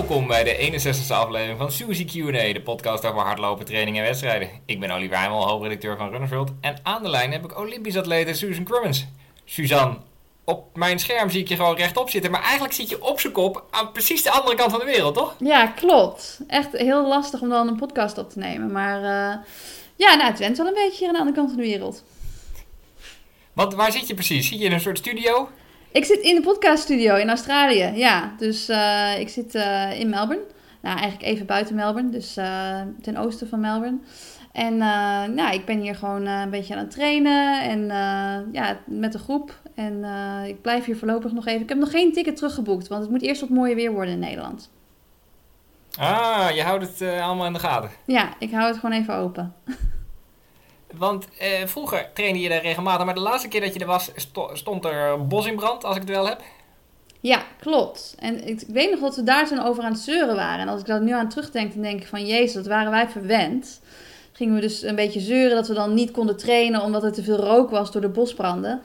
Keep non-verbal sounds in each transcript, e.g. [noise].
Welkom bij de 61ste aflevering van Suzy Q&A, de podcast over hardlopen, training en wedstrijden. Ik ben Oliver Heimel, hoofdredacteur van Runners World. En aan de lijn heb ik Olympisch atlete Susan Crummins. Suzanne, op mijn scherm zie ik je gewoon rechtop zitten, maar eigenlijk zit je op zijn kop aan precies de andere kant van de wereld, toch? Ja, klopt. Echt heel lastig om dan een podcast op te nemen. Maar uh, ja, nou, het went wel een beetje hier aan de andere kant van de wereld. Want waar zit je precies? Zit je in een soort studio? Ik zit in de podcaststudio in Australië, ja. Dus uh, ik zit uh, in Melbourne. Nou, eigenlijk even buiten Melbourne, dus uh, ten oosten van Melbourne. En nou, ik ben hier gewoon een beetje aan het trainen en ja, met de groep. En ik blijf hier voorlopig nog even. Ik heb nog geen ticket teruggeboekt, want het moet eerst wat mooier weer worden in Nederland. Ah, je houdt het allemaal in de gaten. Ja, ik hou het gewoon even open. [laughs] Want eh, vroeger trainde je er regelmatig, maar de laatste keer dat je er was, stond er bos in brand, als ik het wel heb. Ja, klopt. En ik, weet nog dat we daar toen over aan het zeuren waren. En als ik dat nu aan terugdenk, dan denk ik van... Jezus, dat waren wij verwend. Gingen we dus een beetje zeuren dat we dan niet konden trainen... omdat er te veel rook was door de bosbranden.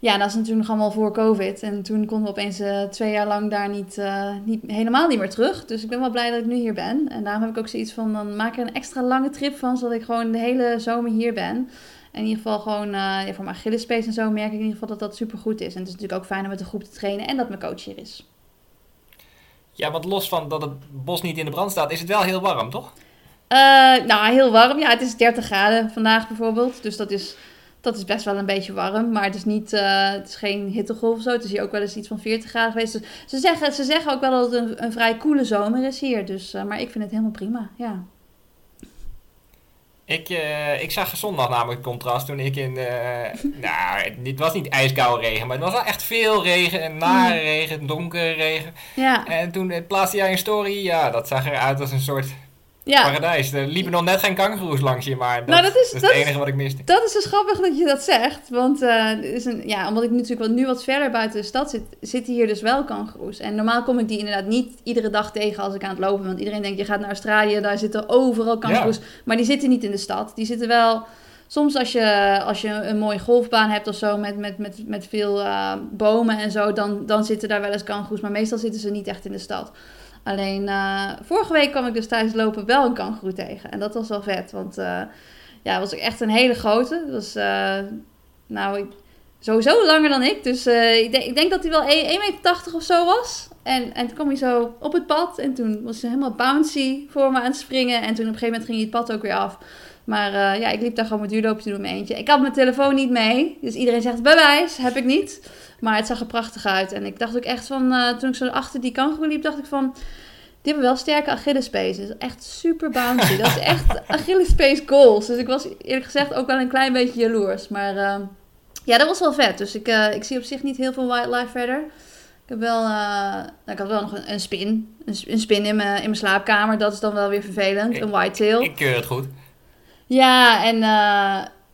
Ja, dat is natuurlijk nog allemaal voor COVID. En toen konden we opeens uh, twee jaar lang daar niet, uh, niet, helemaal niet meer terug. Dus ik ben wel blij dat ik nu hier ben. En daarom heb ik ook zoiets van, dan maak ik er een extra lange trip van... zodat ik gewoon de hele zomer hier ben. En in ieder geval gewoon, uh, ja, voor mijn Achillespees en zo merk ik in ieder geval dat dat super goed is. En het is natuurlijk ook fijn om met de groep te trainen en dat mijn coach hier is. Ja, want los van dat het bos niet in de brand staat, is het wel heel warm, toch? nou, heel warm. Ja, het is 30 graden vandaag bijvoorbeeld. Dus dat is dat is best wel een beetje warm, maar het is, niet, uh, het is geen hittegolf of zo. Het is hier ook wel eens iets van 40 graden geweest. Dus ze, zeggen, ze zeggen ook wel dat het een, een vrij koele zomer is hier. Dus, uh, maar ik vind het helemaal prima, ja. Ik, uh, ik zag zondag namelijk het contrast toen ik in... [laughs] nou, het was niet ijskoude regen, maar het was wel echt veel regen. En nare regen, donkere regen. Ja. En toen plaatste jij een story. Ja, dat zag eruit als een soort ja. Paradijs. Er liepen nog net geen kangoeroes langs je, maar dat, nou, dat, is, dat is het enige wat ik miste. Dat is dus grappig dat je dat zegt. Want uh, is een, ja, omdat ik natuurlijk wat, nu wat verder buiten de stad zit, zitten hier dus wel kangoeroes. En normaal kom ik die inderdaad niet iedere dag tegen als ik aan het lopen. Want iedereen denkt, je gaat naar Australië, daar zitten overal kangoeroes. Maar die zitten niet in de stad. Die zitten wel... Soms als je, als je een mooie golfbaan hebt of zo met, met, met, met veel uh, bomen en zo, dan, dan zitten daar wel eens kangoeroes. Maar meestal zitten ze niet echt in de stad. Alleen uh, vorige week kwam ik dus tijdens lopen wel een kangoeroe tegen. En dat was wel vet, want uh, ja, was echt een hele grote. Dat was, uh, nou, sowieso langer dan ik. Dus ik, denk, ik denk dat hij wel 1,80 meter of zo was. En, en toen kwam hij zo op het pad en toen was hij helemaal bouncy voor me aan het springen. En toen op een gegeven moment ging hij het pad ook weer af. Maar ja, ik liep daar gewoon mijn duurloopje te doen met eentje. Ik had mijn telefoon niet mee. Dus iedereen zegt bewijs, heb ik niet. Maar het zag er prachtig uit. En ik dacht ook echt van, uh, toen ik zo achter die kangoeroe liep, dacht ik van... Die hebben wel sterke Achillespees. echt super bouncy. dat is echt [laughs] Achillespees goals. Dus ik was eerlijk gezegd ook wel een klein beetje jaloers. Maar uh, ja, dat was wel vet. Dus ik, ik zie op zich niet heel veel wildlife verder. Ik heb wel, ik had wel nog een, een spin. Een, een, spin in mijn, in mijn slaapkamer. Dat is dan wel weer vervelend. Ik, een whitetail. Ik keur het goed. Ja, en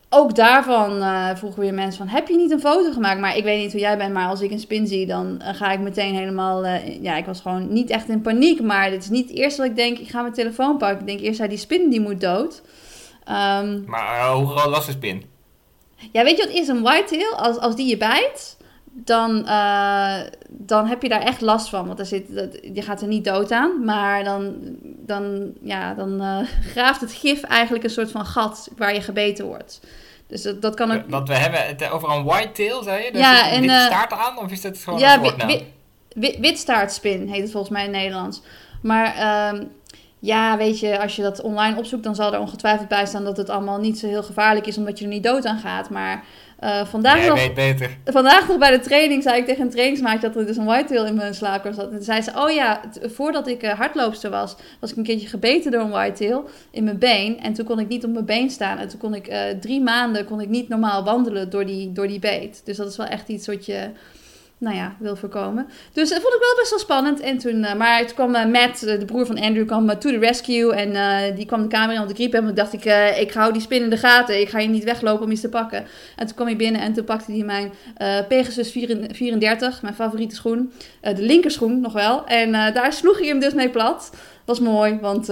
ook daarvan uh, vroegen weer mensen van, heb je niet een foto gemaakt? Maar ik weet niet hoe jij bent, maar als ik een spin zie, dan uh, ga ik meteen helemaal... Ja, ik was gewoon niet echt in paniek, maar dit is niet het eerste wat ik denk, ik ga mijn telefoon pakken. Ik denk eerst, die spin die moet dood. Um, maar hoe groot was de spin? Ja, weet je wat is een whitetail? Als, als die je bijt, dan, uh, dan heb je daar echt last van. Want er zit, dat, je gaat er niet dood aan. Maar dan, dan, ja, dan uh, graaft het gif eigenlijk een soort van gat waar je gebeten wordt. Dus dat, dat kan ook... Want we hebben het over een whitetail, zei je? Dus ja, en... Uh, staart aan? Of is dat gewoon ja, een soort wit, wit, witstaartspin heet het volgens mij in het Nederlands. Maar... Um, ja, weet je, als je dat online opzoekt, dan zal er ongetwijfeld bij staan dat het allemaal niet zo heel gevaarlijk is, omdat je er niet dood aan gaat. Maar uh, vandaag, Jij nog, weet beter. vandaag nog bij de training zei ik tegen een trainingsmaatje dat er dus een whitetail in mijn slaapkamer zat. En toen zei ze, oh ja, voordat ik uh, hardloopster was, was ik een keertje gebeten door een whitetail in mijn been. En toen kon ik niet op mijn been staan. En toen kon ik uh, drie maanden kon ik niet normaal wandelen door die, door die beet. Dus dat is wel echt iets wat je nou ja, wil voorkomen. Dus dat vond ik wel best wel spannend. En toen, uh, maar toen kwam uh, Matt, de broer van Andrew, kwam to the rescue. En die kwam de kamer in om te griepen. En toen dacht ik, ik hou die spin in de gaten. Ik ga je niet weglopen om iets te pakken. En toen kwam hij binnen en toen pakte hij mijn Pegasus 34, mijn favoriete schoen. de linkerschoen nog wel. En daar sloeg hij hem dus mee plat. Was mooi, want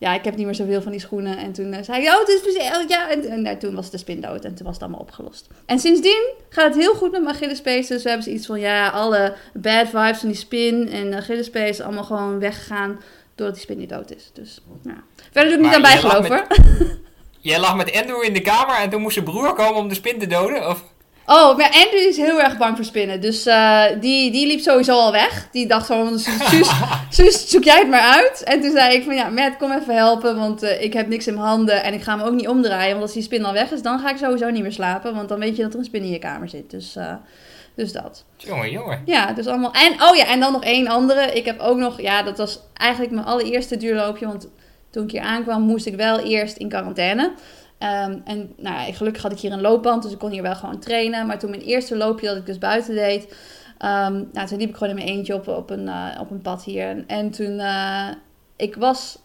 ja, ik heb niet meer zoveel van die schoenen. En toen zei ik, oh, het is oh, ja. En, en, en, toen was de spin dood en toen was het allemaal opgelost. En sindsdien gaat het heel goed met mijn Achillespees. Dus we hebben ze iets van, ja, alle bad vibes van die spin en Achillespees allemaal gewoon weggegaan doordat die spin niet dood is. Dus, ja. Verder doe ik niet aan bijgeloof, hoor. Jij lag met Andrew in de kamer en toen moest zijn broer komen om de spin te doden? Of? Oh, maar Andrew is heel erg bang voor spinnen. Dus uh, die, die liep sowieso al weg. Die dacht gewoon, Suus, [laughs] zoek jij het maar uit. En toen zei ik van, ja, Matt, kom even helpen. Want uh, ik heb niks in mijn handen en ik ga me ook niet omdraaien. Want als die spin al weg is, dan ga ik sowieso niet meer slapen. Want dan weet je dat er een spin in je kamer zit. Dus, uh, dus dat. Jongen, jongen. Ja, dus allemaal... En, oh ja, en dan nog één andere. Ik heb ook nog... Ja, dat was eigenlijk mijn allereerste duurloopje. Want toen ik hier aankwam, moest ik wel eerst in quarantaine. Ehm, en nou, gelukkig had ik hier een loopband, dus ik kon hier wel gewoon trainen. Maar toen mijn eerste loopje dat ik dus buiten deed, um, nou, toen liep ik gewoon in mijn eentje op, op, een, uh, op een pad hier. En, en toen, uh, ik was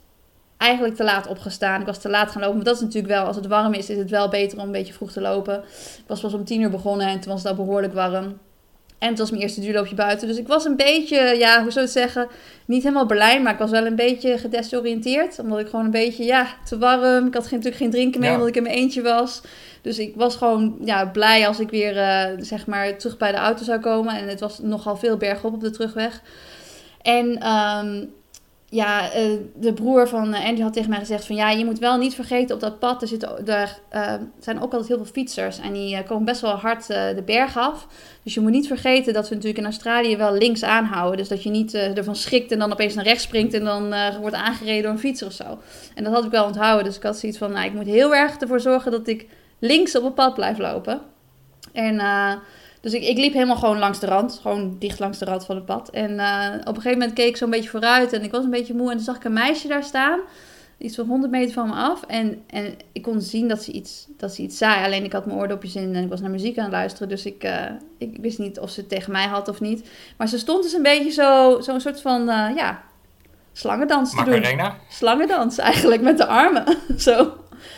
eigenlijk te laat opgestaan. Ik was te laat gaan lopen. Maar dat is natuurlijk wel, als het warm is, is het wel beter om een beetje vroeg te lopen. Ik was pas om tien uur begonnen en toen was het al behoorlijk warm. En het was mijn eerste duurloopje buiten. Dus ik was een beetje, ja, hoe zou ik het zeggen, niet helemaal Berlijn, maar ik was wel een beetje gedesoriënteerd. Omdat ik gewoon een beetje, ja, te warm. Ik had geen, natuurlijk geen drinken mee, omdat ik in mijn eentje was. Dus ik was gewoon ja, blij als ik weer, uh, zeg maar, terug bij de auto zou komen. En het was nogal veel bergop op de terugweg. En um, ja, uh, de broer van uh, Andy had tegen mij gezegd van ja, je moet wel niet vergeten op dat pad, er, zitten, uh, zijn ook altijd heel veel fietsers en die komen best wel hard de berg af. Dus je moet niet vergeten dat we natuurlijk in Australië wel links aanhouden. Dus dat je niet ervan schrikt en dan opeens naar rechts springt en dan wordt aangereden door een fietser of zo. En dat had ik wel onthouden, dus ik had zoiets van nou, ik moet heel erg ervoor zorgen dat ik links op het pad blijf lopen. En dus ik, ik liep helemaal gewoon langs de rand. Gewoon dicht langs de rand van het pad. En uh, op een gegeven moment keek ik zo'n beetje vooruit. En ik was een beetje moe. En toen zag ik een meisje daar staan. Iets van 100 meter van me af. En, en ik kon zien dat ze, iets, dat ze iets zei. Alleen ik had mijn oordopjes in en ik was naar muziek aan het luisteren. Dus ik, uh, ik wist niet of ze het tegen mij had of niet. Maar ze stond dus een beetje zo, zo'n soort van, uh, ja, slangendans te Macarena? doen. Slangendans eigenlijk, met de armen. [laughs] zo.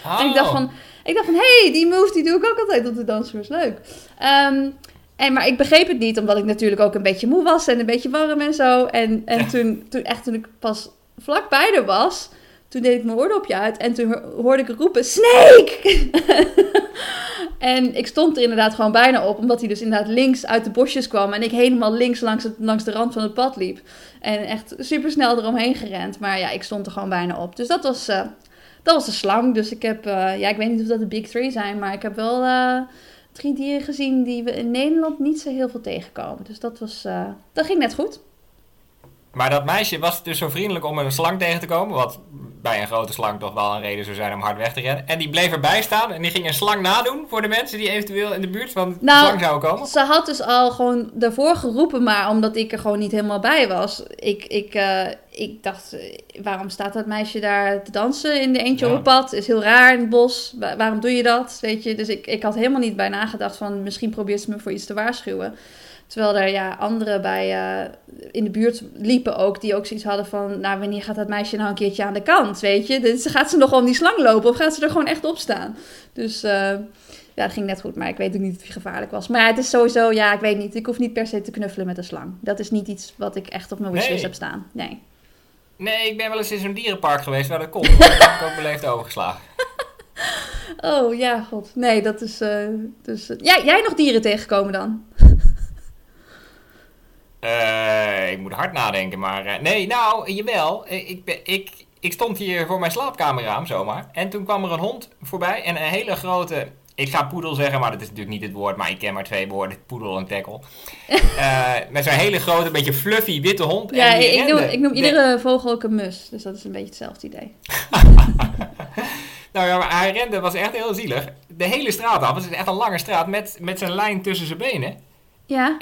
Oh. En ik dacht van, ik dacht van, hé, hey, die move die doe ik ook altijd op de dansvloer. Leuk. Um, en, maar ik begreep het niet, omdat ik natuurlijk ook een beetje moe was en een beetje warm en zo. En, en toen, toen, echt, toen ik pas vlakbij er was, toen deed ik mijn oordopje uit en toen hoorde ik roepen, Snake! [laughs] en ik stond er inderdaad gewoon bijna op, omdat hij dus inderdaad links uit de bosjes kwam en ik helemaal links langs, het, langs de rand van het pad liep. En echt super snel eromheen gerend. Maar ja, ik stond er gewoon bijna op. Dus dat was, uh, dat was de slang. Dus ik heb, uh, ja, ik weet niet of dat de big three zijn, maar ik heb wel... Uh, drie dieren gezien die we in Nederland niet zo heel veel tegenkomen. Dus dat, was, uh, dat ging net goed. Maar dat meisje was dus zo vriendelijk om een slang tegen te komen. Wat bij een grote slang toch wel een reden zou zijn om hard weg te rennen. En die bleef erbij staan en die ging een slang nadoen voor de mensen die eventueel in de buurt van de nou, slang zouden komen. Ze had dus al gewoon daarvoor geroepen, maar omdat ik er gewoon niet helemaal bij was. Ik, ik, uh, ik dacht, eh, waarom staat dat meisje daar te dansen in de eentje op pad? Is heel raar in het bos. waarom doe je dat? Weet je, dus ik, ik had helemaal niet bij nagedacht van misschien probeert ze me voor iets te waarschuwen. Terwijl er ja, anderen bij uh, in de buurt liepen ook, die ook zoiets hadden van, nou wanneer gaat dat meisje nou een keertje aan de kant, weet je? Dus gaat ze nog om die slang lopen of gaat ze er gewoon echt op staan? Dus uh, ja, dat ging net goed, maar ik weet ook niet of hij gevaarlijk was. Maar ja, het is sowieso, ja, ik weet niet, ik hoef niet per se te knuffelen met een slang. Dat is niet iets wat ik echt op mijn wishlist heb staan, nee. Nee, ik ben wel eens in zo'n dierenpark geweest waar dat kon. [laughs] dat heb ik ook beleefd overgeslagen. [laughs] Oh ja, god. Nee, dat is. Uh, dus, ja, jij nog dieren tegenkomen dan? Uh, ik moet hard nadenken, maar uh, nee, nou, jawel. Eh, ik, ik, ik stond hier voor mijn slaapkamerraam zomaar. En toen kwam er een hond voorbij en een hele grote... Ik ga poedel zeggen, maar dat is natuurlijk niet het woord, maar ik ken maar twee woorden, poedel en tackle. uh, [laughs] met zo'n hele grote, beetje fluffy witte hond. Ja, en ik, noem, ik noem iedere vogel ook een mus, dus dat is een beetje hetzelfde idee. [laughs] nou ja, maar hij rende, was echt heel zielig. De hele straat af, het is echt een lange straat met, met zijn lijn tussen zijn benen. Ja.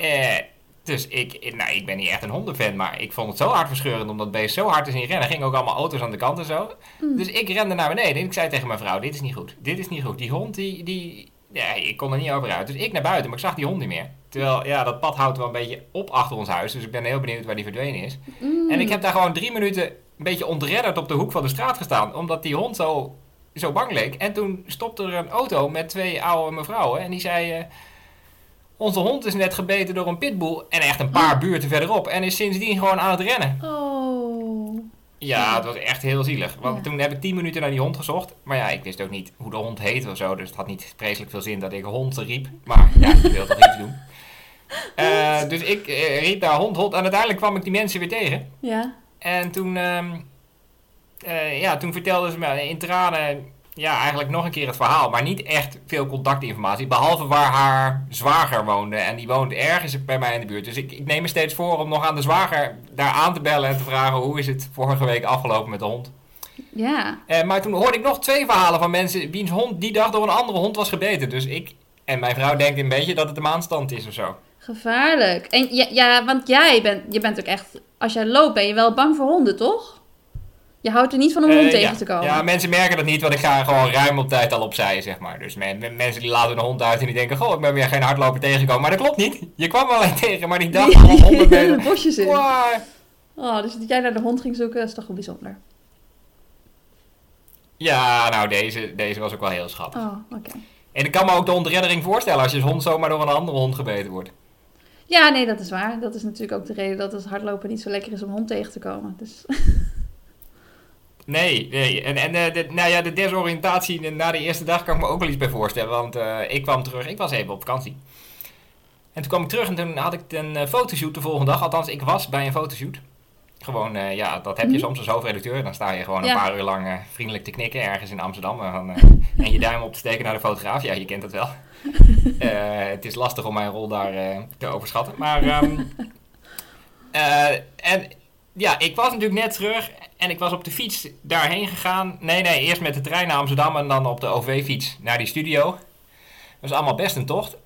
Dus ik, nou, ik ben niet echt een hondenfan, maar ik vond het zo hartverscheurend omdat beest zo hard te zien rennen. Er gingen ook allemaal auto's aan de kant en zo. Mm. Dus ik rende naar beneden en ik zei tegen mijn vrouw, dit is niet goed. Dit is niet goed. Die hond, die, die, ja, ik kon er niet over uit. Dus ik naar buiten, maar ik zag die hond niet meer. Terwijl, ja, dat pad houdt wel een beetje op achter ons huis. Dus ik ben heel benieuwd waar die verdwenen is. Mm. En ik heb daar gewoon drie minuten een beetje ontredderd op de hoek van de straat gestaan. Omdat die hond zo, zo bang leek. En toen stopte er een auto met twee oude mevrouwen. En die zei... Uh, onze hond is net gebeten door een pitbull en echt een paar buurten verderop. En is sindsdien gewoon aan het rennen. Oh. Ja, het was echt heel zielig. Want toen heb ik tien minuten naar die hond gezocht. Maar ja, ik wist ook niet hoe de hond heette of zo. Dus het had niet vreselijk veel zin dat ik hond riep. Maar ja, ik wilde toch iets doen. [laughs] Uh, dus ik uh, riep daar hond, hond. En uiteindelijk kwam ik die mensen weer tegen. Ja. En toen, um, uh, ja, toen vertelden ze me in tranen ja, eigenlijk nog een keer het verhaal. Maar niet echt veel contactinformatie. Behalve waar haar zwager woonde. En die woont ergens bij mij in de buurt. Dus ik, ik neem me steeds voor om nog aan de zwager daar aan te bellen en te vragen hoe is het vorige week afgelopen met de hond. Ja. Uh, maar toen hoorde ik nog twee verhalen van mensen wiens hond die dag door een andere hond was gebeten. Dus ik en mijn vrouw denkt een beetje dat het de maanstand is of zo. Gevaarlijk. En ja, ja want jij bent, je bent ook echt, als jij loopt ben je wel bang voor honden, toch? Je houdt er niet van een hond uh, tegen ja. te komen. Ja, mensen merken dat niet, want ik ga gewoon ruim op tijd al opzij, zeg maar. Dus men, mensen die laten een hond uit en die denken, goh, ik ben weer geen hardloper tegengekomen. Maar dat klopt niet. Je kwam alleen [laughs] tegen, maar die dag al honderd [laughs] meter. bosjes in. Oh, dus dat jij naar de hond ging zoeken, is toch wel bijzonder. Ja, nou, deze, deze was ook wel heel schattig. Oh, oké. En ik kan me ook de hondreddering voorstellen als je hond zomaar door een andere hond gebeten wordt. Ja, nee, dat is waar. Dat is natuurlijk ook de reden dat het hardlopen niet zo lekker is om hond tegen te komen. Dus. [laughs] Nee, nee. En, en uh, de, nou ja, de desoriëntatie na de eerste dag kan ik me ook wel iets bij voorstellen. Want uh, ik kwam terug, ik was even op vakantie. En toen kwam ik terug en toen had ik een uh, fotoshoot de volgende dag. Althans, ik was bij een fotoshoot. Gewoon, uh, ja, dat heb je -hmm. soms als hoofdredacteur. Dan sta je gewoon ja. een paar uur lang uh, vriendelijk te knikken ergens in Amsterdam. En, uh, [laughs] en je duim op te steken naar de fotograaf. Ja, je kent het wel. [laughs] het is lastig om mijn rol daar te overschatten. Maar, um, [laughs] en ja, ik was natuurlijk net terug. En ik was op de fiets daarheen gegaan. Nee, nee, eerst met de trein naar Amsterdam en dan op de OV-fiets naar die studio. Dat was allemaal best een tocht.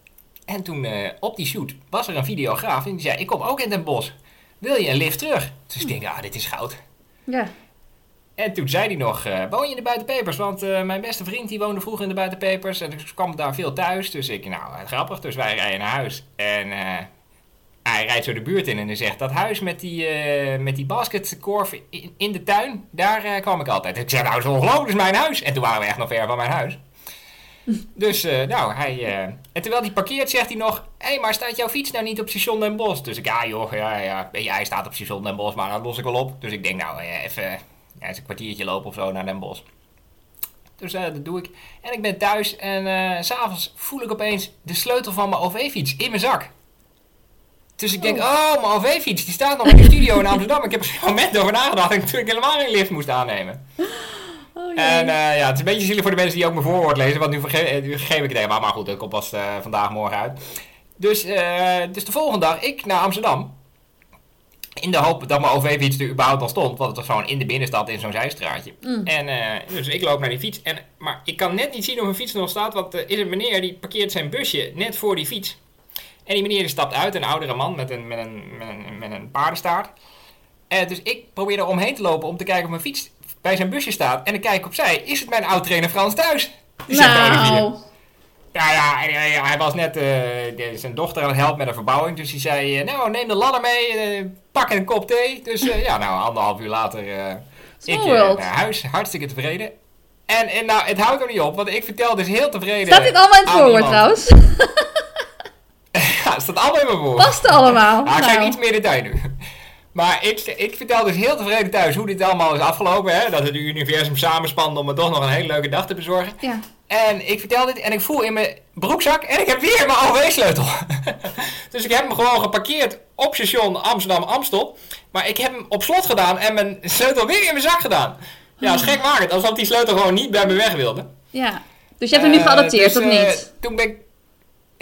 En toen op die shoot was er een videograaf en die zei, ik kom ook in Den Bosch wil je een lift terug? Dus ik denk, ah, dit is goud. Ja. En toen zei hij nog, uh, woon je in de buitenpepers? Want uh, mijn beste vriend die woonde vroeger in de buitenpepers. En ik kwam daar veel thuis. Dus ik, nou, grappig. Dus wij rijden naar huis. En hij rijdt zo de buurt in en hij zegt, dat huis met die, met die basketkorf in, in de tuin, daar kwam ik altijd. Ik zei, nou, zo ongelooflijk, is mijn huis. En toen waren we echt nog ver van mijn huis. [laughs] Dus, uh, nou, hij... Uh, en terwijl hij parkeert, zegt hij nog... Hé, hey, maar staat jouw fiets nou niet op station Den Bosch? Dus ik, ja joh, ja, ja. Ja, hij staat op station Den Bosch, maar dat los ik wel op. Dus ik denk, nou, even... Ja, eens een kwartiertje lopen of zo naar Den Bosch. Dus uh, dat doe ik. En ik ben thuis en uh, s'avonds voel ik opeens de sleutel van mijn OV-fiets in mijn zak. Dus ik denk, oh, mijn OV-fiets, die staat nog in de studio in Amsterdam. Ik heb er geen moment over nagedacht en toen ik helemaal geen lift moest aannemen. Oh, en uh, ja, het is een beetje zielig voor de mensen die ook mijn voorwoord lezen, want nu, verge nu geef ik het helemaal. Maar goed, dat komt pas uh, vandaag, morgen uit. Dus, uh, dus de volgende dag, ik naar Amsterdam. In de hoop dat mijn OV-fiets er überhaupt al stond, want het was gewoon in de binnenstad in zo'n zijstraatje. Mm. En dus ik loop naar die fiets. En, maar ik kan net niet zien of mijn fiets er nog staat, want er is een meneer die parkeert zijn busje net voor die fiets. En die meneer die stapt uit, een oudere man met een, met een, met een, met een paardenstaart. dus ik probeer er omheen te lopen om te kijken of mijn fiets bij zijn busje staat en ik kijk opzij, is het mijn oud-trainer Frans thuis? Die nou. Ja, ja, ja, hij was net uh, zijn dochter aan het helpen met een verbouwing. Dus hij zei, uh, nou, neem de ladder mee, uh, pak een kop thee. Dus ja, nou, anderhalf uur later ik naar huis, hartstikke tevreden. En, en nou, het houdt er niet op, want ik vertel dus heel tevreden Staat dit allemaal in het voorwoord trouwens? [laughs] het staat allemaal in mijn woord. Past allemaal. Nou, ik ga iets meer detail nu. [laughs] Maar ik, ik vertel dus heel tevreden thuis hoe dit allemaal is afgelopen. Hè? Dat het universum samenspande om me toch nog een hele leuke dag te bezorgen. Ja. En ik vertel dit en ik voel in mijn broekzak en ik heb weer mijn OV-sleutel. [laughs] dus ik heb hem gewoon geparkeerd op station Amsterdam-Amstel. Maar ik heb hem op slot gedaan en mijn sleutel weer in mijn zak gedaan. Ja, dat is gek waarheid. Alsof die sleutel gewoon niet bij me weg wilde. Ja, dus je hebt hem nu geadopteerd, uh, dus, of niet? Uh, toen ben ik...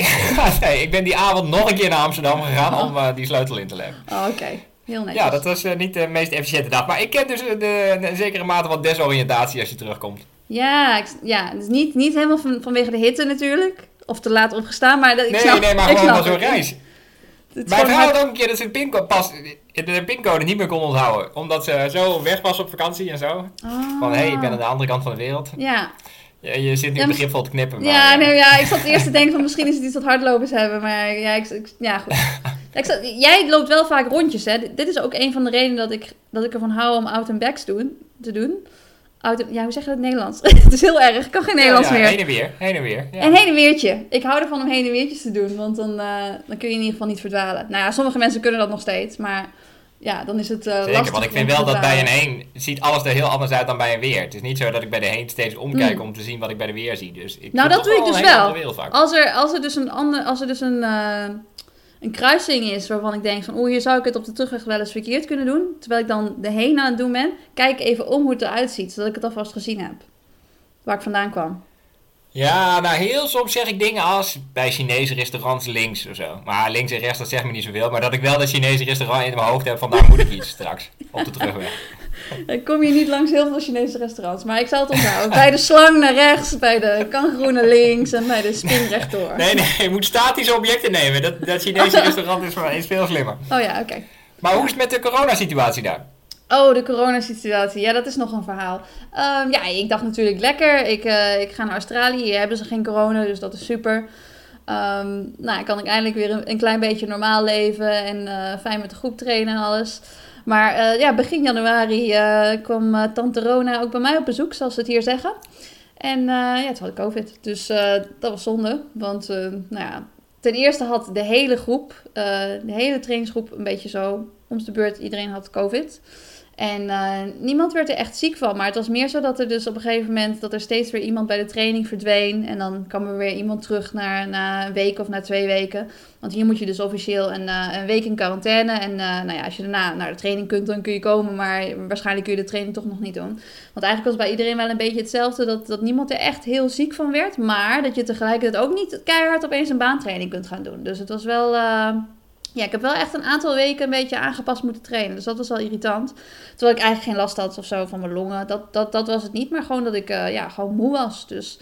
[laughs] nee, ik ben die avond nog een keer naar Amsterdam gegaan oh. om uh, die sleutel in te leggen. Oh, oké. Okay. Heel netjes. Ja, dat was uh, niet de meest efficiënte dag. Maar ik ken dus de, de, de zekere mate van desoriëntatie als je terugkomt. Ja, ik, ja dus niet, niet helemaal van, vanwege de hitte natuurlijk. Of te laat opgestaan, maar... Dat, ik nee, snap, nee, maar ik gewoon van zo'n reis. Mijn vrouw had ook een keer dat ze de pincode, pas, de pincode niet meer kon onthouden. Omdat ze zo weg was op vakantie en zo. Ah. Van, hé, hey, ik ben aan de andere kant van de wereld. Ja, Je, je zit nu Ja, maar- begripvol te knippen. Maar, ja, eh, nee, ja, ik zat eerst te denken van misschien is het iets wat hardlopers hebben, maar ja, ik, ik- ja goed. [laughs] Ja, ik zat- jij loopt wel vaak rondjes, hè? Dit is ook een van de redenen dat ik, dat ik ervan hou om out and backs doen, te doen. Out ja, hoe zeg je dat in het Nederlands? [laughs] het is heel erg, ik kan geen Nederlands ja, ja, meer. Heen en weer, heen en weer. Ja. En heen en weertje. Ik hou ervan om heen en weertjes te doen, want dan, eh, dan kun je in ieder geval niet verdwalen. Nou ja, sommige mensen kunnen dat nog steeds, maar ja, dan is het uh, Zeker, want ik vind wel dat bij een heen ziet alles er heel anders uit dan bij een weer. Het is niet zo dat ik bij de heen steeds omkijk hmm. om te zien wat ik bij de weer zie. Dus ik nou, dat doe ik dus wel. Als er, als er dus een, ander, als er dus een, uh, een kruising is waarvan ik denk van... oeh, hier zou ik het op de terugweg wel eens verkeerd kunnen doen. Terwijl ik dan de heen aan het doen ben. Kijk even om hoe het eruit ziet, zodat ik het alvast gezien heb. Waar ik vandaan kwam. Ja, nou heel soms zeg ik dingen als bij Chinese restaurants links of zo. Maar links en rechts, dat zegt me niet zoveel. Maar dat ik wel dat Chinese restaurant in mijn hoofd heb, van daar moet ik iets straks op de terugweg. [laughs] Ik kom je niet langs heel veel Chinese restaurants, maar ik zal het onthouden. bij de slang naar rechts, bij de kangoeroe naar links en bij de spin rechtdoor. Nee, nee, je moet statische objecten nemen. Dat, dat Chinese [laughs] restaurant is, is veel slimmer. Oh ja, oké. Maar hoe is het met de coronasituatie daar? Oh, de coronasituatie. Ja, dat is nog een verhaal. Um, ja, ik dacht natuurlijk lekker. Ik, uh, ik ga naar Australië. Hier hebben ze geen corona, dus dat is super. Um, nou, kan ik eindelijk weer een, een, klein beetje normaal leven en uh, fijn met de groep trainen en alles. Maar uh, ja, begin januari kwam tante Rona ook bij mij op bezoek, zoals ze het hier zeggen. En ja, toen had COVID. Dus dat was zonde. Want nou ja, ten eerste had de hele groep, de hele trainingsgroep, een beetje zo om de beurt. Iedereen had COVID. En uh, niemand werd er echt ziek van. Maar het was meer zo dat er dus op een gegeven moment... dat er steeds weer iemand bij de training verdween. En dan kwam er weer iemand terug naar, na een week of na twee weken. Want hier moet je dus officieel een, uh, een week in quarantaine. En uh, nou ja, als je daarna naar de training kunt, dan kun je komen. Maar waarschijnlijk kun je de training toch nog niet doen. Want eigenlijk was bij iedereen wel een beetje hetzelfde. Dat, dat niemand er echt heel ziek van werd. Maar dat je tegelijkertijd ook niet keihard opeens een baantraining kunt gaan doen. Dus het was wel ja, ik heb wel echt een aantal weken een beetje aangepast moeten trainen. Dus dat was wel irritant. Terwijl ik eigenlijk geen last had of zo van mijn longen. Dat, dat, dat was het niet, maar gewoon dat ik uh, ja, gewoon moe was. Dus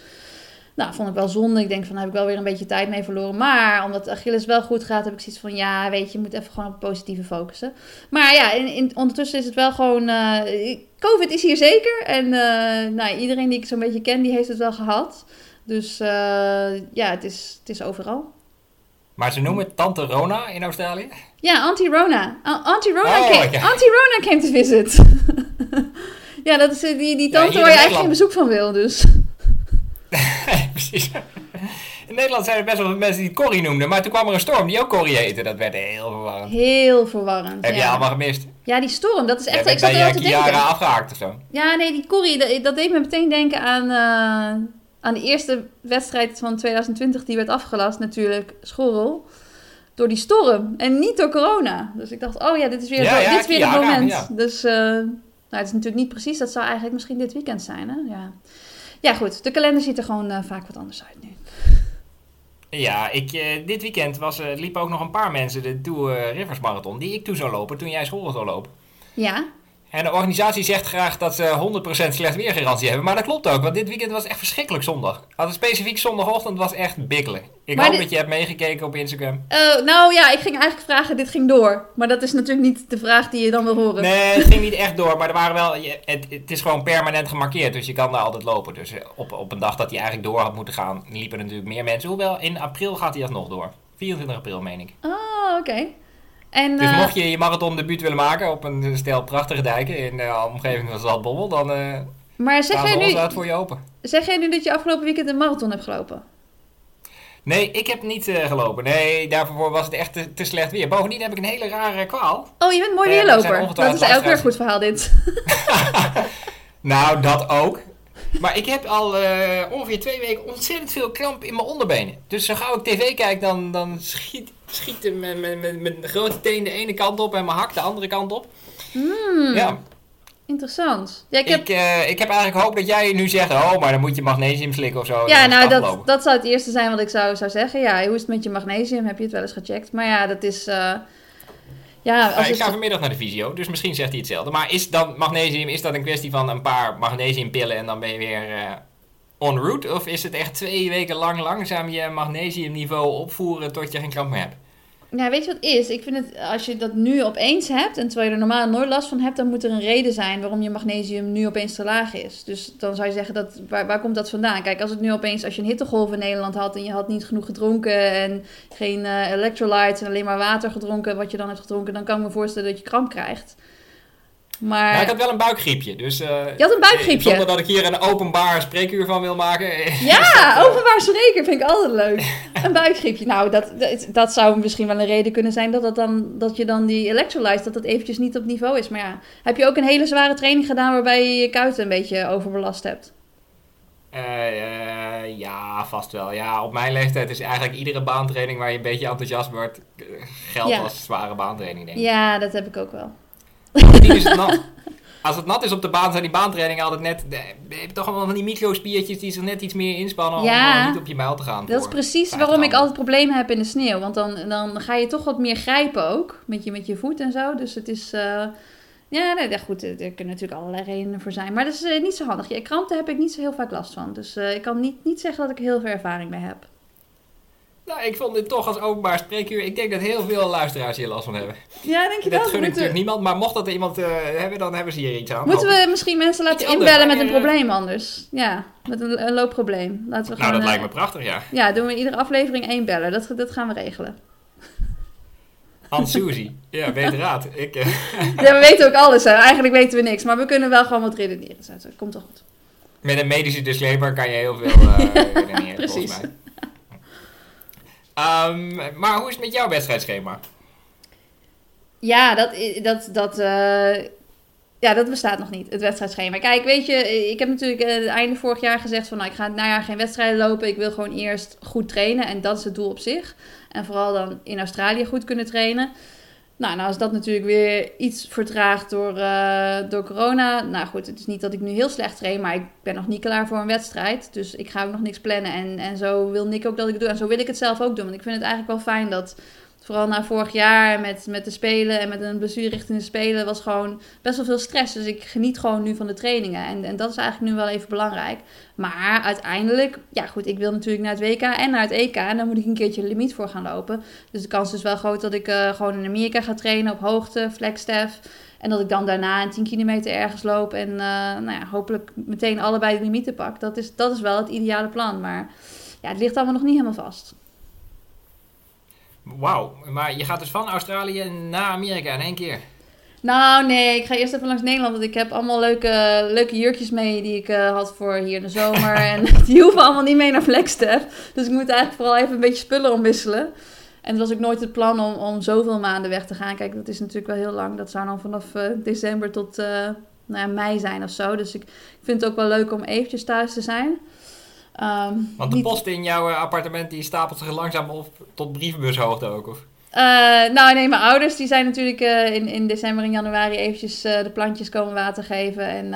nou, vond ik wel zonde. Ik denk van, heb ik wel weer een beetje tijd mee verloren. Maar omdat Achilles wel goed gaat, heb ik zoiets van... Ja, weet je, je moet even gewoon op positieve focussen. Maar ja, in, in, ondertussen is het wel gewoon... Uh, Covid is hier zeker. En uh, nou, iedereen die ik zo'n beetje ken, die heeft het wel gehad. Dus ja, het is, het is overal. Maar ze noemen het Tante Rona in Australië? Ja, Auntie Rona. Auntie Rona, oh, came, Auntie Rona came to visit. [laughs] ja, dat is eh, die, die tante waar je eigenlijk geen bezoek van wil, dus. [laughs] Precies. In Nederland zijn er best wel mensen die Corrie noemden, maar toen kwam er een storm die ook Corrie heette. Dat werd heel verwarrend. Heel verwarrend. Heb je allemaal gemist? Ja, die storm, dat is echt. ik zat er al te denken. jaren afgehaakt of zo. Ja, nee, die Corrie, dat, dat deed me meteen denken aan. Uh, aan de eerste wedstrijd van 2020 die werd afgelast natuurlijk, Schorrel. Door die storm en niet door corona. Dus ik dacht, oh ja, dit is weer, dit is weer het moment. Dus uh, nou, het is natuurlijk niet precies. Dat zou eigenlijk misschien dit weekend zijn. Hè? Ja. ja, goed. De kalender ziet er gewoon uh, vaak wat anders uit nu. Ja, ik, uh, dit weekend was, liepen ook nog een paar mensen de Tour Rivers Marathon. Die ik toe zou lopen toen jij school zou lopen. Ja. En de organisatie zegt graag dat ze 100% slecht weergarantie hebben. Maar dat klopt ook, want dit weekend was echt verschrikkelijk zondag. Als specifiek zondagochtend was echt bikkelen. Ik hoop dat je hebt meegekeken op Instagram. Uh, nou ja, ik ging eigenlijk vragen, dit ging door. Maar dat is natuurlijk niet de vraag die je dan wil horen. Nee, het ging niet echt door. Maar er waren wel, het, het is gewoon permanent gemarkeerd. Dus je kan daar altijd lopen. Dus eh, op, op een dag dat hij eigenlijk door had moeten gaan, liepen er natuurlijk meer mensen. Hoewel, in april gaat hij alsnog door. 24 april, meen ik. Oh, oké. En, dus uh, mocht je je marathon debuut willen maken op een stel prachtige dijken in de uh, omgeving van Zaltbommel, dan uh, maar zeg jij nu, uit voor je open. Zeg jij nu dat je afgelopen weekend een marathon hebt gelopen? Nee, ik heb niet uh, gelopen. Nee, daarvoor was het echt te, te, slecht weer. Bovendien heb ik een hele rare kwaal. Oh, je bent mooi weerloper. dat is elke keer goed verhaal dit. [laughs] [laughs] nou, dat ook. Maar ik heb al uh, ongeveer twee weken ontzettend veel kramp in mijn onderbenen. Dus zo gauw ik tv kijk, dan, dan schiet, schiet mijn, mijn, mijn, mijn grote teen de ene kant op en mijn hak de andere kant op. Mm, ja. Interessant. Ja, ik, heb... Ik, uh, ik heb eigenlijk hoop dat jij nu zegt, oh, maar dan moet je magnesium slikken of zo. Ja, nou, dat, dat zou het eerste zijn wat ik zou, zou zeggen. Ja, hoe is het met je magnesium? Heb je het wel eens gecheckt? Maar ja, dat is... Uh, ja, als ik ga vanmiddag naar de visio, dus misschien zegt hij hetzelfde. Maar is dan magnesium, is dat een kwestie van een paar magnesiumpillen en dan ben je weer uh, on route? Of is het echt twee weken lang langzaam je magnesiumniveau opvoeren tot je geen kramp meer hebt? Ja, weet je wat is? Ik vind het, als je dat nu opeens hebt, en terwijl je er normaal nooit last van hebt, dan moet er een reden zijn waarom je magnesium nu opeens te laag is. Dus dan zou je zeggen, dat, waar, waar komt dat vandaan? Kijk, als het nu opeens, als je een hittegolf in Nederland had en je had niet genoeg gedronken en geen uh, electrolytes en alleen maar water gedronken, wat je dan hebt gedronken, dan kan ik me voorstellen dat je kramp krijgt. Maar... Ja, ik had wel een buikgriepje. Dus, uh, je had een buikgriepje? Zonder dat ik hier een openbaar spreekuur van wil maken. [laughs] Ja, dat, openbaar spreken vind ik altijd leuk. een buikgriepje. Nou, dat, dat, zou misschien wel een reden kunnen zijn dat, dat, dan, dat je dan die electrolytes, dat dat eventjes niet op niveau is. Maar ja, heb je ook een hele zware training gedaan waarbij je je kuiten een beetje overbelast hebt? Uh, ja, vast wel. Ja, op mijn leeftijd is eigenlijk iedere baantraining waar je een beetje enthousiast wordt, geldt als zware baantraining, denk ik. Ja, dat heb ik ook wel. Is het [laughs] nat. Als het nat is op de baan, zijn die baantrainingen altijd net... Je hebt toch allemaal van die microspiertjes die zich net iets meer inspannen ja, om niet op je mijl te gaan. Dat is precies waarom ik altijd problemen heb in de sneeuw. Want dan, dan ga je toch wat meer grijpen ook, met je, met je voet en zo. Dus het is... Uh, ja, nee, goed, er kunnen natuurlijk allerlei redenen voor zijn. Maar dat is uh, niet zo handig. Ja, krampen heb ik niet zo heel vaak last van. Dus uh, ik kan niet, niet zeggen dat ik heel veel ervaring mee heb. Nou, ik vond dit toch als openbaar spreekuur. Ik denk dat heel veel luisteraars hier last van hebben. Ja, denk je dat? Dat gun ik natuurlijk niemand, maar mocht dat er iemand uh, hebben, dan hebben ze hier iets aan. Moeten we misschien mensen laten inbellen met een probleem anders? Ja, met een, een loopprobleem. Laten we nou, dat lijkt me prachtig, ja. Ja, doen we iedere aflevering één bellen. Dat, dat gaan we regelen. Hans Suzy. Ja, beter raad. Ik, uh... [laughs] ja, we weten ook alles. Hè. Eigenlijk weten we niks. Maar we kunnen wel gewoon wat redeneren. Dat komt toch goed. Met een medische disclaimer kan je heel veel [laughs] redeneren, Precies. volgens mij. Um, maar hoe is het met jouw wedstrijdschema? Ja, dat, dat, dat, uh, ja, dat bestaat nog niet, het wedstrijdschema. Kijk, weet je, ik heb natuurlijk uh, einde vorig jaar gezegd van... Nou, ik ga het najaar geen wedstrijden lopen. Ik wil gewoon eerst goed trainen. En dat is het doel op zich. En vooral dan in Australië goed kunnen trainen. Nou, nou is dat natuurlijk weer iets vertraagd door, uh, door corona. Nou goed, het is niet dat ik nu heel slecht train, maar ik ben nog niet klaar voor een wedstrijd. Dus ik ga ook nog niks plannen. En, en zo wil Nick ook dat ik het doe. En zo wil ik het zelf ook doen. Want ik vind het eigenlijk wel fijn dat Vooral na vorig jaar met, met de Spelen en met een blessure richting de Spelen was gewoon best wel veel stress. Dus ik geniet gewoon nu van de trainingen. En, en dat is eigenlijk nu wel even belangrijk. Maar uiteindelijk, ja goed, ik wil natuurlijk naar het WK en naar het EK. En dan moet ik een keertje limiet voor gaan lopen. Dus de kans is wel groot dat ik uh, gewoon in Amerika ga trainen op hoogte, flagstaff. En dat ik dan daarna een 10 kilometer ergens loop en uh, nou ja, hopelijk meteen allebei de limieten pak. Dat is, dat is wel het ideale plan. Maar ja, het ligt allemaal nog niet helemaal vast. Wauw, maar je gaat dus van Australië naar Amerika in één keer? Nou, nee, ik ga eerst even langs Nederland. Want ik heb allemaal leuke, leuke jurkjes mee die ik uh, had voor hier in de zomer. [laughs] en [laughs] die hoeven allemaal niet mee naar Flagstaff. Dus ik moet eigenlijk vooral even een beetje spullen omwisselen. En het was ook nooit het plan om, om zoveel maanden weg te gaan. Kijk, dat is natuurlijk wel heel lang. Dat zou dan vanaf uh, december tot uh, nou ja, mei zijn of zo. Dus ik vind het ook wel leuk om eventjes thuis te zijn. Um, Want de post in jouw eh, appartement die stapelt zich langzaam op tot brievenbushoogte ook, of? Uh, nou, nee, mijn ouders die zijn natuurlijk uh, in, in december en januari eventjes uh, de plantjes komen water geven. En,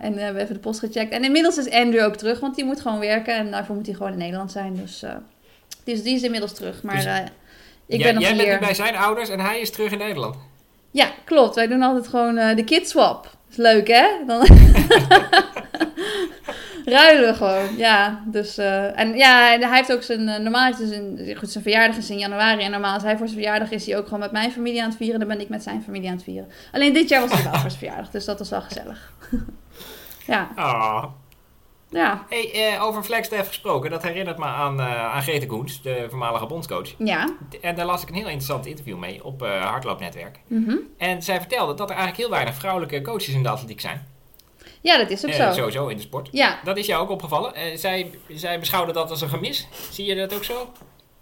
en we hebben even de post gecheckt. En inmiddels is Andrew ook terug, want die moet gewoon werken. En daarvoor moet hij gewoon in Nederland zijn. Dus, die is inmiddels terug. Maar dus, ik ben nog jij hier. Jij bent bij zijn ouders en hij is terug in Nederland? Ja, klopt. Wij doen altijd gewoon de kidswap. Is leuk, hè? Dan [laughs] ruilen gewoon, ja. Dus, uh, en ja, hij heeft ook zijn, uh, normaal is een, goed, zijn verjaardag is in januari. En normaal als hij voor zijn verjaardag is hij ook gewoon met mijn familie aan het vieren. Dan ben ik met zijn familie aan het vieren. Alleen dit jaar was hij wel voor zijn verjaardag, dus dat was wel gezellig. [laughs] ja. Oh. Ja. Hey, uh, over Flagstaff gesproken, dat herinnert me aan, uh, aan Grete Koens, de voormalige bondscoach. Ja. En daar las ik een heel interessant interview mee op uh, Hardloopnetwerk. Mm En zij vertelde dat er eigenlijk heel weinig vrouwelijke coaches in de atletiek zijn. Ja, dat is ook zo. Sowieso in de sport. Ja. Dat is jou ook opgevallen. zij, zij beschouwde dat als een gemis. Zie je dat ook zo?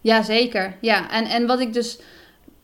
Ja, zeker. Ja, en, en wat ik dus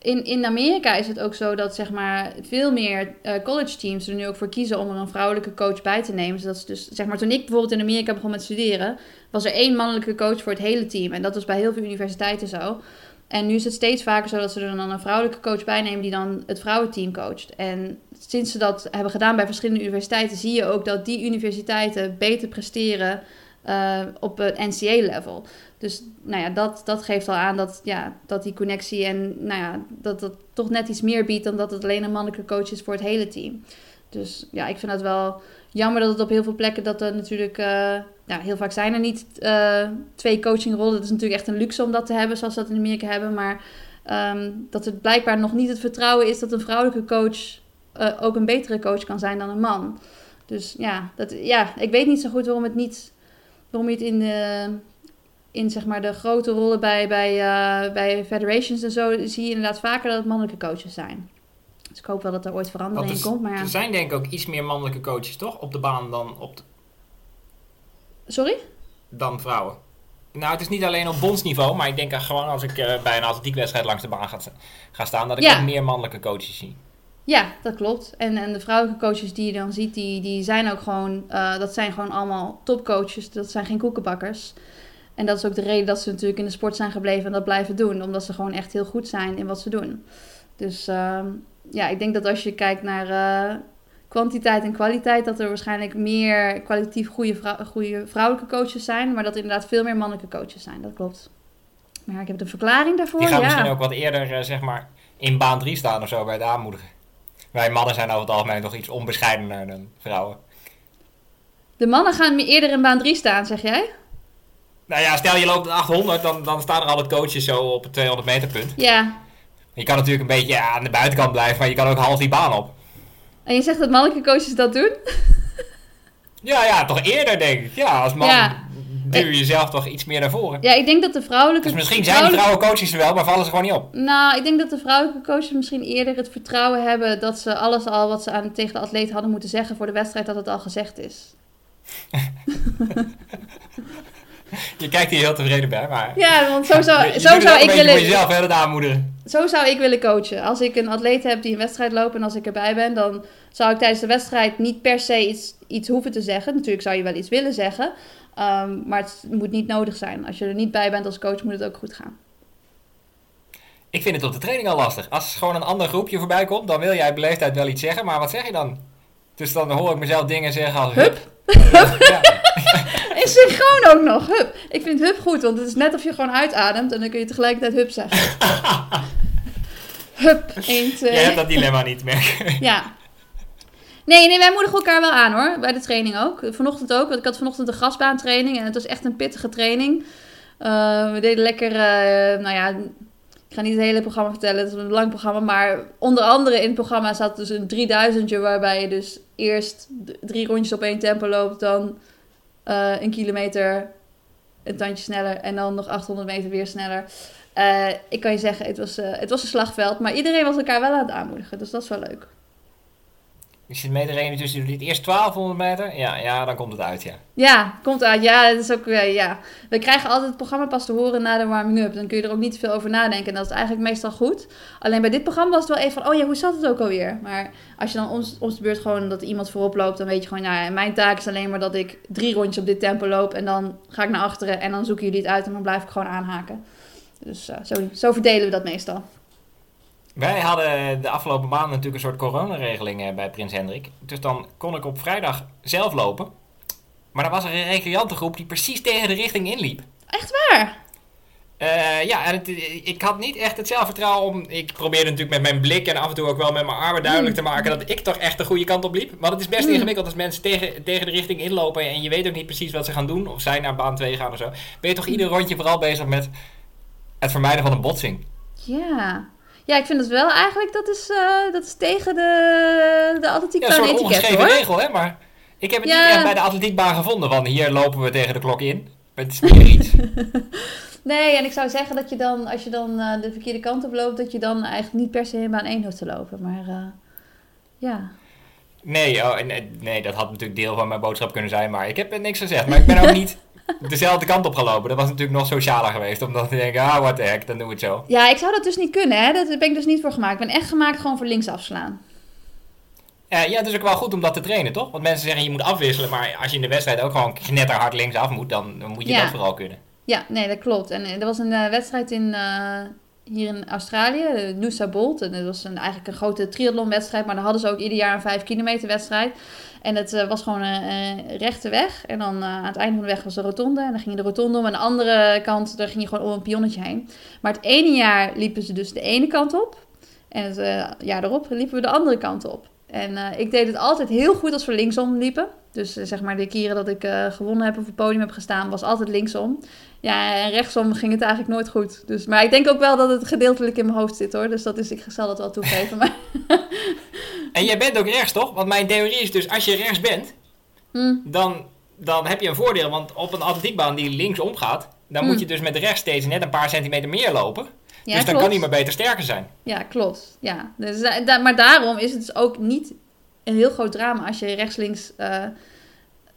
in, in Amerika is het ook zo dat zeg maar, veel meer uh, college teams er nu ook voor kiezen om er een vrouwelijke coach bij te nemen. Zodat ze dus, zeg maar, toen ik bijvoorbeeld in Amerika begon met studeren, was er één mannelijke coach voor het hele team. En dat was bij heel veel universiteiten zo. En nu is het steeds vaker zo dat ze er dan een vrouwelijke coach bij nemen die dan het vrouwenteam coacht. En sinds ze dat hebben gedaan bij verschillende universiteiten, zie je ook dat die universiteiten beter presteren uh, op het NCA-level. Dus nou ja, dat, dat geeft al aan dat, ja, dat die connectie en nou ja, dat dat toch net iets meer biedt dan dat het alleen een mannelijke coach is voor het hele team. Dus ja, ik vind het wel jammer dat het op heel veel plekken dat er natuurlijk, ja, heel vaak zijn er niet uh, twee coachingrollen. Het is natuurlijk echt een luxe om dat te hebben, zoals dat in Amerika hebben. Maar um, dat het blijkbaar nog niet het vertrouwen is dat een vrouwelijke coach uh, ook een betere coach kan zijn dan een man. Dus ja, dat, ja, ik weet niet zo goed waarom het niet, waarom je het in de, in zeg maar de grote rollen bij, bij, bij federations en zo zie je inderdaad vaker dat het mannelijke coaches zijn. Dus ik hoop wel dat er ooit verandering in komt. Maar ja. Er zijn denk ik ook iets meer mannelijke coaches, toch? Op de baan dan op de... Sorry? Dan vrouwen. Nou, het is niet alleen op bondsniveau, maar ik denk gewoon als ik uh, bij een atletiekwedstrijd langs de baan ga, ga staan, dat ik ook meer mannelijke coaches zie. Ja, dat klopt. En, en de vrouwelijke coaches die je dan ziet, die, die zijn ook gewoon, uh, dat zijn gewoon allemaal topcoaches. Dat zijn geen koekenbakkers. En dat is ook de reden dat ze natuurlijk in de sport zijn gebleven en dat blijven doen. Omdat ze gewoon echt heel goed zijn in wat ze doen. Dus uh, ja, ik denk dat als je kijkt naar uh, kwantiteit en kwaliteit, dat er waarschijnlijk meer kwalitatief goede, vrou goede vrouwelijke coaches zijn. Maar dat er inderdaad veel meer mannelijke coaches zijn. Dat klopt. Maar ik heb een verklaring daarvoor. Die gaan ja. misschien ook wat eerder, uh, zeg maar, in baan 3 staan of zo bij de aanmoedigen. Wij mannen zijn over het algemeen nog iets onbescheidener dan vrouwen. De mannen gaan eerder in baan 3 staan, zeg jij? Nou ja, stel je loopt de 800, dan, dan staan er altijd coaches zo op het 200 meter punt. Ja. Je kan natuurlijk een beetje aan de buitenkant blijven, maar je kan ook half die baan op. En je zegt dat mannelijke coaches dat doen? [laughs] ja, ja, toch eerder denk ik. Ja, als man ja. duw je jezelf toch iets meer naar voren. Ja, ik denk dat de vrouwelijke... Dus misschien zijn die vrouwen coaches er wel, maar vallen ze gewoon niet op. Nou, ik denk dat de vrouwelijke coaches misschien eerder het vertrouwen hebben... dat ze alles al wat ze aan, tegen de atleet hadden moeten zeggen voor de wedstrijd... dat het al gezegd is. [laughs] [laughs] je kijkt hier heel tevreden bij, maar... Ja, want zo zou, je, zo zou ik willen... voor jezelf verder aanmoedigen. Zo zou ik willen coachen. Als ik een atleet heb die een wedstrijd loopt en als ik erbij ben... dan zou ik tijdens de wedstrijd niet per se iets, iets hoeven te zeggen. Natuurlijk zou je wel iets willen zeggen. Um, maar het moet niet nodig zijn. Als je er niet bij bent als coach, moet het ook goed gaan. Ik vind het op de training al lastig. Als gewoon een ander groepje voorbij komt, dan wil jij beleefdheid wel iets zeggen. Maar wat zeg je dan? Dus dan hoor ik mezelf dingen zeggen als... Hup! hup. Ja. [laughs] In synchroon ook nog, hup. Ik vind hup goed, want het is net of je gewoon uitademt en dan kun je tegelijkertijd hup zeggen. [laughs] hup, 1, 2. Jij hebt dat dilemma niet, merk Ja. Nee, nee, wij moedigen elkaar wel aan hoor, bij de training ook. Vanochtend ook, want ik had vanochtend een grasbaantraining en het was echt een pittige training. Uh, we deden lekker, uh, nou ja, ik ga niet het hele programma vertellen, het is een lang programma, maar onder andere in het programma zat dus een 3000 waarbij je dus eerst drie rondjes op één tempo loopt, dan uh, een kilometer een tandje sneller en dan nog 800 meter weer sneller. Uh, ik kan je zeggen, het was, uh, het was een slagveld, maar iedereen was elkaar wel aan het aanmoedigen, dus dat is wel leuk. Je zit mee te rekenen tussen jullie eerst 1200 meter. Ja, ja, dan komt het uit, ja. Ja, komt uit. Ja, dat is ook, ja. We krijgen altijd het programma pas te horen na de warming-up. Dan kun je er ook niet veel over nadenken. En dat is eigenlijk meestal goed. Alleen bij dit programma was het wel even van, oh ja, hoe zat het ook alweer? Maar als je dan ons, ons de beurt gewoon dat iemand voorop loopt, dan weet je gewoon, nou ja, mijn taak is alleen maar dat ik drie rondjes op dit tempo loop. En dan ga ik naar achteren en dan zoeken jullie het uit en dan blijf ik gewoon aanhaken. Dus uh, zo, zo verdelen we dat meestal. Wij hadden de afgelopen maanden natuurlijk een soort coronaregeling bij Prins Hendrik. Dus dan kon ik op vrijdag zelf lopen. Maar dan was er een recreantengroep die precies tegen de richting inliep. Echt waar? Uh, ja, en het, ik had niet echt het zelfvertrouwen om... Ik probeerde natuurlijk met mijn blik en af en toe ook wel met mijn armen duidelijk te maken... dat ik toch echt de goede kant op liep. Want het is best ingewikkeld als mensen tegen, tegen de richting inlopen... en je weet ook niet precies wat ze gaan doen. Of zij naar baan 2 gaan of zo. Ben je toch ieder rondje vooral bezig met het vermijden van een botsing. Ja, ja, ik vind het wel eigenlijk, dat is, uh, dat is tegen de, de atletiekbaan ja, een hoor. regel, hè, maar ik heb het niet echt bij de atletiekbaan gevonden, van hier lopen we tegen de klok in. Het is meer iets. [laughs] nee, en ik zou zeggen dat je dan, als je dan uh, de verkeerde kant op loopt, dat je dan eigenlijk niet per se in baan 1 hoeft te lopen, maar uh, ja. Nee, oh, nee, dat had natuurlijk deel van mijn boodschap kunnen zijn, maar ik heb niks gezegd. Maar ik ben ook [laughs] niet dezelfde kant op gelopen. Dat was natuurlijk nog socialer geweest. Omdat te denken, ah, what the heck, dan doen we het zo. Ja, ik zou dat dus niet kunnen, hè. Daar ben ik dus niet voor gemaakt. Ik ben echt gemaakt gewoon voor links afslaan. Uh, ja, het is ook wel goed om dat te trainen, toch? Want mensen zeggen je moet afwisselen, maar als je in de wedstrijd ook gewoon knetterhard links af moet, dan, dan moet je dat vooral kunnen. Ja, nee, dat klopt. En er was een uh, wedstrijd in, uh, hier in Australië, Noosa Bolt. En dat was een, eigenlijk een grote triathlonwedstrijd, maar dan hadden ze ook ieder jaar een 5 kilometer wedstrijd. En het uh, was gewoon een rechte weg. En dan uh, aan het einde van de weg was de rotonde. En dan ging je de rotonde om. En de andere kant, daar ging je gewoon om een pionnetje heen. Maar het ene jaar liepen ze dus de ene kant op. En het uh, jaar erop liepen we de andere kant op. En ik deed het altijd heel goed als we linksom liepen. Dus zeg maar de keren dat ik gewonnen heb of op het podium heb gestaan, was altijd linksom. Ja, en rechtsom ging het eigenlijk nooit goed. Dus, maar ik denk ook wel dat het gedeeltelijk in mijn hoofd zit hoor. Dus dat is, ik zal dat wel toegeven. Maar [laughs] en jij bent ook rechts, toch? Want mijn theorie is dus, als je rechts bent, hmm. dan, dan heb je een voordeel. Want op een atletiekbaan die linksom gaat, dan moet hmm. je dus met rechts steeds net een paar centimeter meer lopen. Dus dan kan hij maar beter sterker zijn. Ja, klopt. Ja. Dus, maar daarom is het dus ook niet een heel groot drama als je rechts-links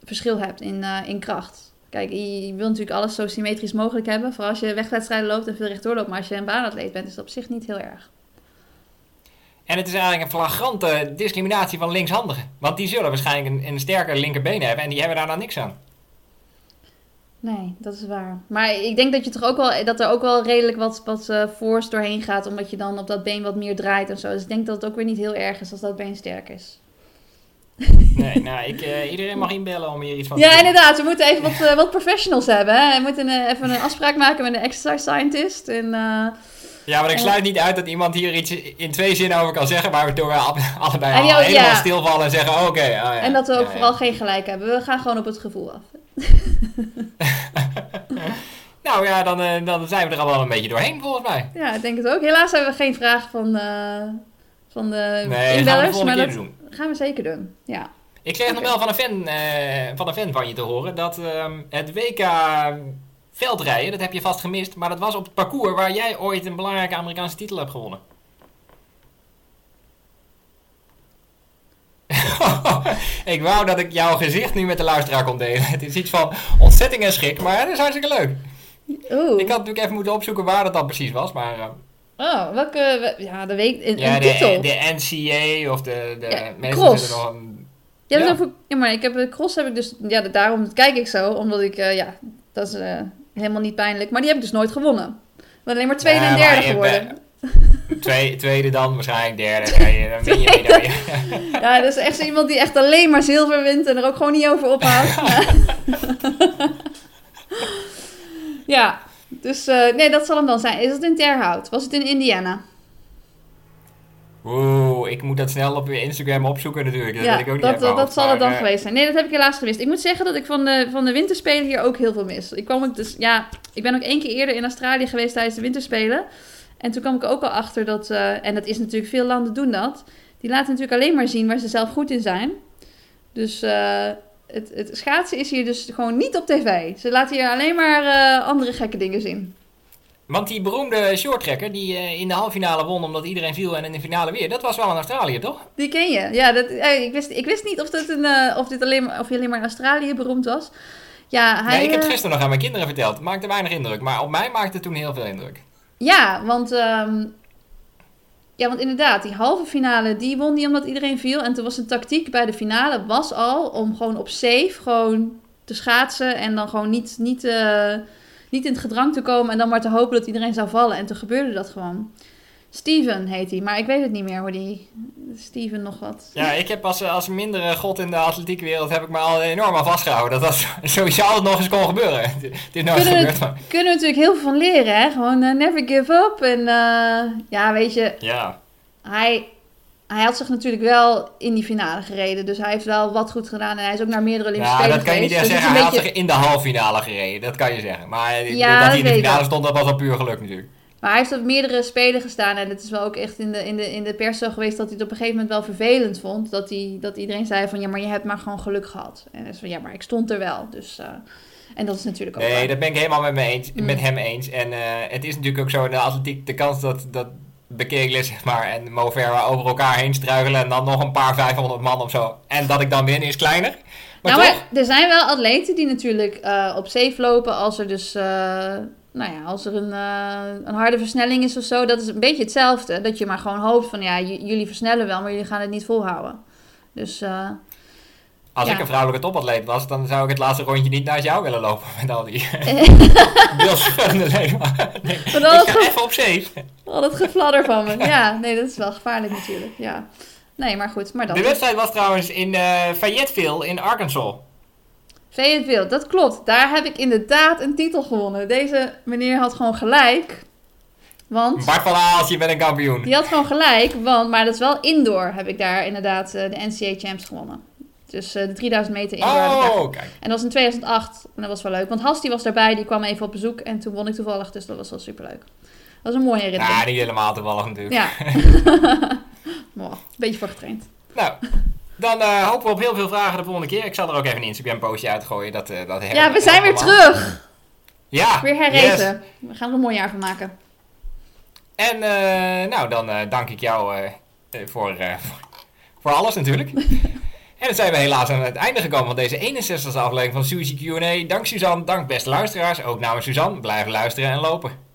verschil hebt in, in kracht. Kijk, je, wil natuurlijk alles zo symmetrisch mogelijk hebben. Vooral als je wegwedstrijden loopt en veel rechtdoor loopt. Maar als je een baanatleet bent, is dat op zich niet heel erg. En het is eigenlijk een flagrante discriminatie van linkshandigen. Want die zullen waarschijnlijk een, een sterker linkerbeen hebben en die hebben daar dan niks aan. Nee, dat is waar. Maar ik denk dat, je toch ook wel, dat er ook wel redelijk wat, wat uh, force doorheen gaat. Omdat je dan op dat been wat meer draait en zo. Dus ik denk dat het ook weer niet heel erg is als dat been sterk is. Nee, nou, ik, uh, iedereen mag inbellen om hier iets van te Ja, inderdaad. We moeten even wat, uh, wat professionals hebben. Hè? We moeten even een afspraak maken met een exercise scientist. En, ja, maar ik sluit niet uit dat iemand hier iets in twee zinnen over kan zeggen, maar we allebei al helemaal ja. stilvallen en zeggen: oké. Okay, oh, ja. En dat we ook vooral geen gelijk hebben. We gaan gewoon op het gevoel af. [laughs] nou ja, dan, dan zijn we er al wel een beetje doorheen volgens mij. Ja, ik denk het ook. Helaas hebben we geen vraag van, van de nee, inbellers. Gaan we maar dat doen. gaan we zeker doen. Ja. Ik kreeg nog wel van een, fan, uh, van een fan van je te horen dat uh, het WK veldrijden, dat heb je vast gemist, maar dat was op het parcours waar jij ooit een belangrijke Amerikaanse titel hebt gewonnen. [laughs] ik wou dat ik jouw gezicht nu met de luisteraar kon delen. Het is iets van ontzetting en schrik, maar het is hartstikke leuk. Oeh. Ik had natuurlijk even moeten opzoeken waar dat dan precies was, maar... Uh, oh, welke... Ja, de week... Een, ja, een de, titel. de NCA of de... de ja, mensen cross. nog een... Ja, ja. Over, ja, maar ik heb de cross heb ik dus... Ja, daarom kijk ik zo, omdat ik... Uh, ja, dat is uh, helemaal niet pijnlijk. Maar die heb ik dus nooit gewonnen. Ik ben alleen maar tweede en derde geworden. Tweede, [laughs] tweede dan, waarschijnlijk derde. Dan, win je [laughs] medaille. Ja, dat is echt zo iemand die echt alleen maar zilver wint en er ook gewoon niet over ophoudt. [laughs] ja, dus uh, nee, dat zal hem dan zijn. Is het in Terhout? Was het in Indiana? Oeh, ik moet dat snel op je Instagram opzoeken natuurlijk. Dat ja, ik ook dat, dat, zal het dan uh, geweest zijn. Nee, dat heb ik helaas gemist. Ik moet zeggen dat ik van de, van de winterspelen hier ook heel veel mis. Ik kwam ook dus, ja, ik ben ook één keer eerder in Australië geweest tijdens de winterspelen. En toen kwam ik ook al achter dat, uh, en dat is natuurlijk, veel landen doen dat. Die laten natuurlijk alleen maar zien waar ze zelf goed in zijn. Dus het, het schaatsen is hier dus gewoon niet op tv. Ze laten hier alleen maar andere gekke dingen zien. Want die beroemde shorttrekker die uh, in de halve finale won omdat iedereen viel en in de finale weer, dat was wel in Australië, toch? Die ken je. Ja, dat, uh, ik, wist, ik wist niet of, dit een, uh, of, dit alleen, of hij alleen maar in Australië beroemd was. Ja, hij, nee, ik heb het gisteren nog aan mijn kinderen verteld. Het maakte weinig indruk, maar op mij maakte het toen heel veel indruk. Ja, want, um, ja, want inderdaad, die halve finale, die won niet omdat iedereen viel. En toen was de tactiek bij de finale was al om gewoon op safe gewoon te schaatsen en dan gewoon niet... niet niet in het gedrang te komen en dan maar te hopen dat iedereen zou vallen. En toen gebeurde dat gewoon. Steven heet hij, maar ik weet het niet meer hoe die. Steven nog wat. Ja, ik heb als, als mindere god in de atletiekwereld heb ik me al enorm aan vastgehouden. Dat dat [laughs] sowieso altijd nog eens kon gebeuren. [laughs] Het is nooit kunnen gebeurd. We, kunnen we natuurlijk heel veel van leren, hè? Gewoon uh, never give up. En uh, ja, weet je. Ja. Hij, hij had zich natuurlijk wel in die finale gereden. Dus hij heeft wel wat goed gedaan. En hij is ook naar meerdere Olympische ja, Spelen dat kan je niet dus zeggen. Hij had zich in de halve finale gereden. Dat kan je zeggen. Maar ja, dat hij in de finale stond, dat was al puur geluk natuurlijk. Maar hij heeft op meerdere spelen gestaan. En het is wel ook echt in de, in de, in de pers zo geweest dat hij het op een gegeven moment wel vervelend vond. Dat, hij, dat iedereen zei van ja, maar je hebt maar gewoon geluk gehad. En hij zei van ja, maar ik stond er wel. Dus... Uh, en dat is natuurlijk ook. Nee, waar. dat ben ik helemaal met, me eens, mm. met hem eens. En uh, het is natuurlijk ook zo in de atletiek de kans dat, dat Bekegelen, zeg maar, en Mo Farah over elkaar heen struikelen en dan nog een paar 500 man of zo. En dat ik dan win is kleiner. Maar nou, toch? er zijn wel atleten die natuurlijk uh, op safe lopen als er dus, nou ja, als er een, uh, een harde versnelling is of zo. Dat is een beetje hetzelfde. Dat je maar gewoon hoopt van, ja, jullie versnellen wel, maar jullie gaan het niet volhouden. Dus als ik een vrouwelijke topatleet was, dan zou ik het laatste rondje niet naast jou willen lopen. Met al die [laughs] beeldschuddende leden. Nee, ik ga even op safe. Al dat gefladder van me. [laughs] Ja, nee, dat is wel gevaarlijk natuurlijk. Ja. Nee, maar goed. Maar dan de wedstrijd was trouwens in uh, Fayetteville in Arkansas. Fayetteville, dat klopt. Daar heb ik inderdaad een titel gewonnen. Deze meneer had gewoon gelijk. Want... Bart van Aals, je bent een kampioen. Die had gewoon gelijk, want, maar dat is wel indoor heb ik daar inderdaad uh, de NCAA Champs gewonnen. Dus uh, de 3000 meter in. Oh, kijk. En dat was in 2008. En dat was wel leuk. Want Has die was daarbij. Die kwam even op bezoek. En toen won ik toevallig. Dus dat was wel super leuk. Dat was een mooie herinnering. Ja, niet helemaal toevallig natuurlijk. Ja. [laughs] een beetje voor getraind. Nou, dan eh, hopen we op heel veel vragen de volgende keer. Ik zal er ook even een Instagram-postje uitgooien. Dat, uh, dat ja, we zijn weer terug. Ja. Weer herrezen. We gaan er een mooi jaar van maken. En eh, nou, dan dank ik jou voor, [laughs] voor alles natuurlijk. en dan zijn we helaas aan het einde gekomen van deze 61e aflevering van Suzy Q&A. Dank Suzanne, dank beste luisteraars. Ook namens Suzanne, blijven luisteren en lopen.